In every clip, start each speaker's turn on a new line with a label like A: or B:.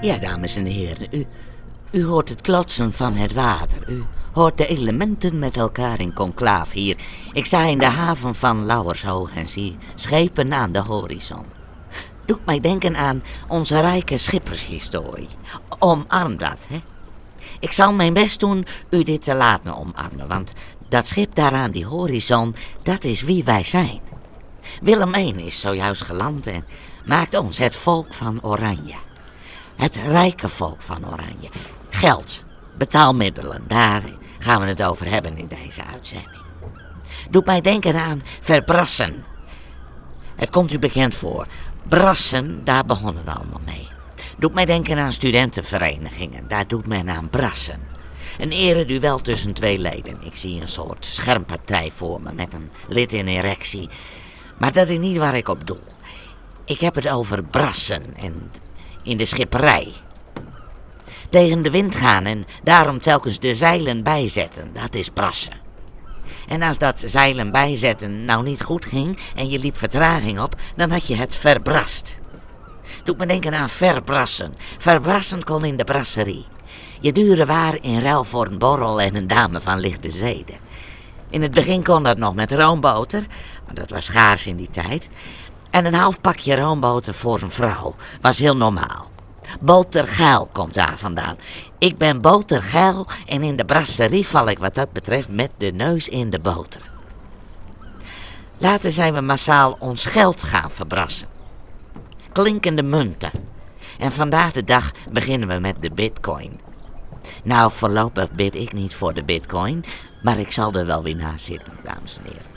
A: dames en heren. U, u hoort het klotsen van het water. U hoort de elementen met elkaar in conclaaf hier. Ik sta in de haven van Lauwershoog en zie schepen aan de horizon. Doet mij denken aan onze rijke schippershistorie. Omarm dat, hè? Ik zal mijn best doen u dit te laten omarmen, want dat schip daar aan die horizon, dat is wie wij zijn. Willem I is zojuist geland en maakt ons het volk van Oranje. Het rijke volk van Oranje. Geld, betaalmiddelen, daar gaan we het over hebben in deze uitzending. Doet mij denken aan verbrassen. Het komt u bekend voor. Brassen, daar begon het allemaal mee. Doet mij denken aan studentenverenigingen. Daar doet men aan brassen. Een ereduel tussen twee leden. Ik zie een soort schermpartij voor me met een lid in erectie. Maar dat is niet waar ik op doel. Ik heb het over brassen en in de schipperij. Tegen de wind gaan en daarom telkens de zeilen bijzetten, dat is brassen. En als dat zeilen bijzetten nou niet goed ging en je liep vertraging op, dan had je het verbrast. Doet me denken aan verbrassen. Verbrassen kon in de brasserie. Je dure waar in ruil voor een borrel en een dame van lichte zeden. In het begin kon dat nog met roomboter, maar dat was schaars in die tijd. En een half pakje roomboter voor een vrouw was heel normaal. Botergeil komt daar vandaan. Ik ben botergeil en in de brasserie val ik wat dat betreft met de neus in de boter. Later zijn we massaal ons geld gaan verbrassen. Klinkende munten. En vandaag de dag beginnen we met de bitcoin. Nou, voorlopig bid ik niet voor de bitcoin, maar ik zal er wel weer naast zitten, dames en heren.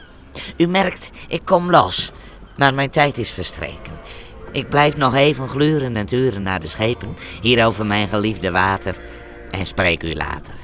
A: U merkt, ik kom los, maar mijn tijd is verstreken. Ik blijf nog even gluren en turen naar de schepen, hier over mijn geliefde water, en spreek u later.